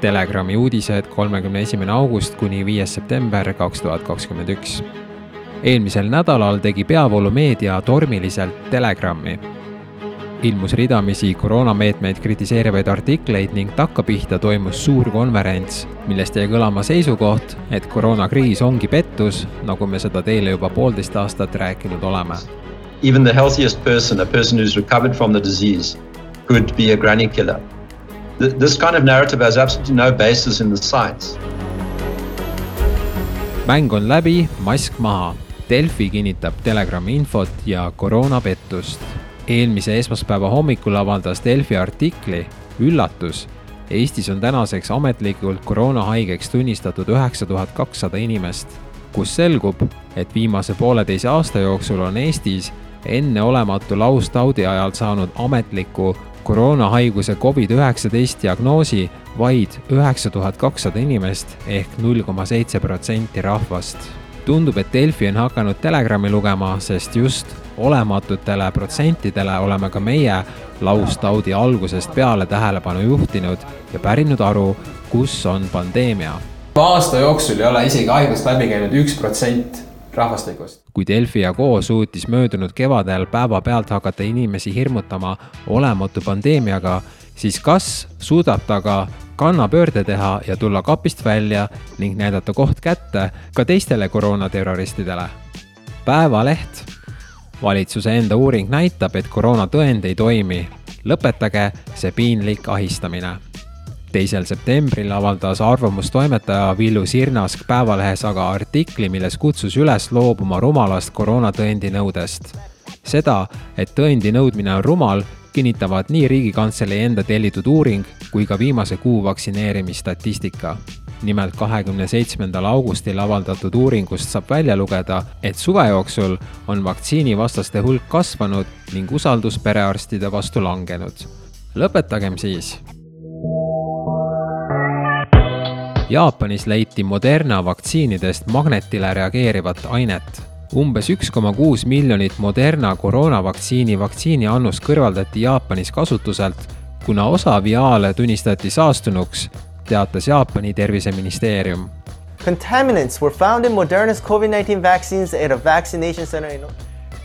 Telegrami uudised kolmekümne esimene august kuni viies september kaks tuhat kakskümmend üks. eelmisel nädalal tegi peavoolumeedia tormiliselt Telegrami. ilmus ridamisi koroonameetmeid kritiseerivaid artikleid ning takkapihta toimus suur konverents, millest jäi kõlama seisukoht, et koroonakriis ongi pettus, nagu me seda teile juba poolteist aastat rääkinud oleme. Even the healthiest person, a person who's recovered from the disease, could be a granny killer this kind of narrative has absolutely no basis in the science. mäng on läbi, mask maha. Delfi kinnitab Telegrami infot ja koroonapettust. eelmise esmaspäeva hommikul avaldas Delfi artikli Üllatus. Eestis on tänaseks ametlikult koroonahaigeks tunnistatud üheksa tuhat kakssada inimest, kus selgub, et viimase pooleteise aasta jooksul on Eestis enneolematu laustaudi ajal saanud ametliku koroonahaiguse Covid-19 diagnoosi vaid üheksa tuhat kakssada inimest ehk null koma seitse protsenti rahvast. tundub, et Delfi on hakanud Telegrami lugema, sest just olematutele protsentidele oleme ka meie laustaudi algusest peale tähelepanu juhtinud ja pärinud aru, kus on pandeemia. aasta jooksul ei ole isegi haigust läbi käinud üks protsent rahvastikust. kui Delfi ja Co suutis möödunud kevadel päevapealt hakata inimesi hirmutama olematu pandeemiaga, siis kas suudab ta ka kannapöörde teha ja tulla kapist välja ning näidata koht kätte ka teistele koroonaterroristidele? päevaleht. valitsuse enda uuring näitab, et koroonatõend ei toimi. lõpetage see piinlik ahistamine teisel septembril avaldas arvamustoimetaja Villu Sirnask Päevalehes aga artikli, milles kutsus üles loobuma rumalast koroonatõendi nõudest. seda, et tõendi nõudmine on rumal, kinnitavad nii Riigikantselei enda tellitud uuring kui ka viimase kuu vaktsineerimisstatistika. nimelt kahekümne seitsmendal augustil avaldatud uuringust saab välja lugeda, et suve jooksul on vaktsiinivastaste hulk kasvanud ning usaldus perearstide vastu langenud. lõpetagem siis Jaapanis leiti Moderna vaktsiinidest magnetile reageerivat ainet. umbes üks koma kuus miljonit Moderna koroonavaktsiini vaktsiiniannust kõrvaldati Jaapanis kasutuselt, kuna osa viaale tunnistati saastunuks, teatas Jaapani terviseministeerium. Contaminants were found in Moderna's COVID-19 vaccines at a vaccination center in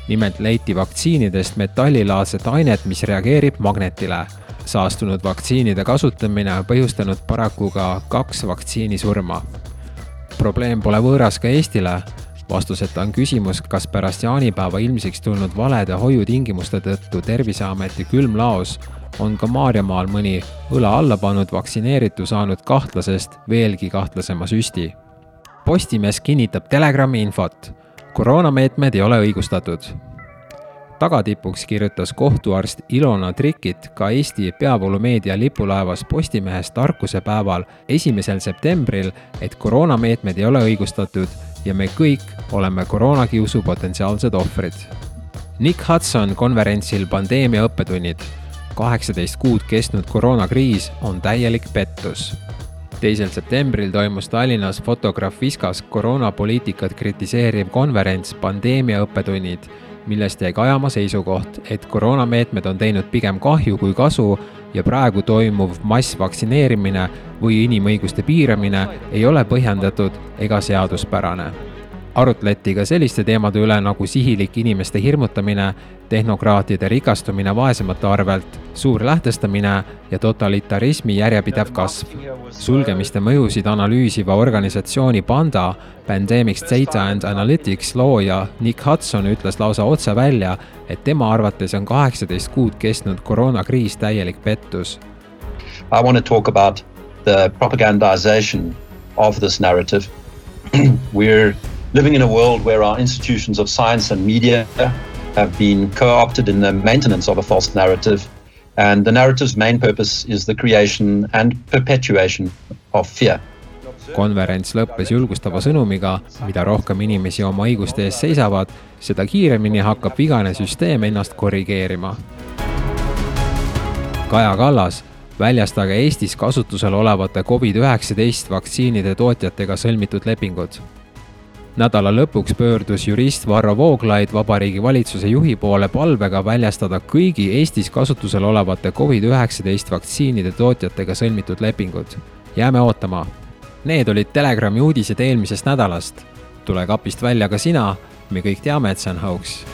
nimelt leiti vaktsiinidest metallilaadset ainet, mis reageerib magnetile saastunud vaktsiinide kasutamine põhjustanud paraku ka kaks vaktsiinisurma. probleem pole võõras ka Eestile, vastuseta on küsimus, kas pärast jaanipäeva ilmsiks tulnud valede hoiutingimuste tõttu Terviseameti külmlaos on ka Maarjamaal mõni õla alla pannud vaktsineeritu saanud kahtlasest veelgi kahtlasema süsti. Postimees kinnitab Telegrami infot. koroonameetmed ei ole õigustatud tagatipuks kirjutas kohtuarst Ilona Trikit ka Eesti peavoolumeedia lipulaevas Postimehes tarkusepäeval esimesel septembril, et koroonameetmed ei ole õigustatud ja me kõik oleme koroonakiusu potentsiaalsed ohvrid. Nick Hudson konverentsil Pandeemia õppetunnid. kaheksateist kuud kestnud koroonakriis on täielik pettus teisel septembril toimus Tallinnas fotograaf Viskas koroonapoliitikat kritiseeriv konverents Pandeemia õppetunnid millest jäi kajama seisukoht, et koroonameetmed on teinud pigem kahju kui kasu ja praegu toimuv massvaktsineerimine või inimõiguste piiramine ei ole põhjendatud ega seaduspärane arutleti ka selliste teemade üle nagu sihilik inimeste hirmutamine, tehnokraatide rikastumine vaesemate arvelt, suur lähtestamine ja totalitarismi järjepidev kasv. sulgemiste mõjusid analüüsiva organisatsiooni Panda Pandemics Data and Analytics looja Nick Hudson ütles lausa otse välja, et tema arvates on kaheksateist kuud kestnud koroonakriis täielik pettus. I want to talk about the propagandization of this narrative. We're living in a world where our institutions of science and media have been co opted in the maintenance of a false narrative. And the narrative's main purpose is the creation and perpetuation of fear. konverents lõppes julgustava sõnumiga, mida rohkem inimesi oma õiguste eest seisavad, seda kiiremini hakkab vigane süsteem ennast korrigeerima. Kaja Kallas, väljastage Eestis kasutusel olevate Covid-19 vaktsiinide tootjatega sõlmitud lepingud nädala lõpuks pöördus jurist Varro Vooglaid Vabariigi Valitsuse juhi poole palvega väljastada kõigi Eestis kasutusel olevate Covid-19 vaktsiinide tootjatega sõlmitud lepingud. jääme ootama. Need olid Telegrami uudised eelmisest nädalast. tule kapist välja ka sina, me kõik teame, et see on hauks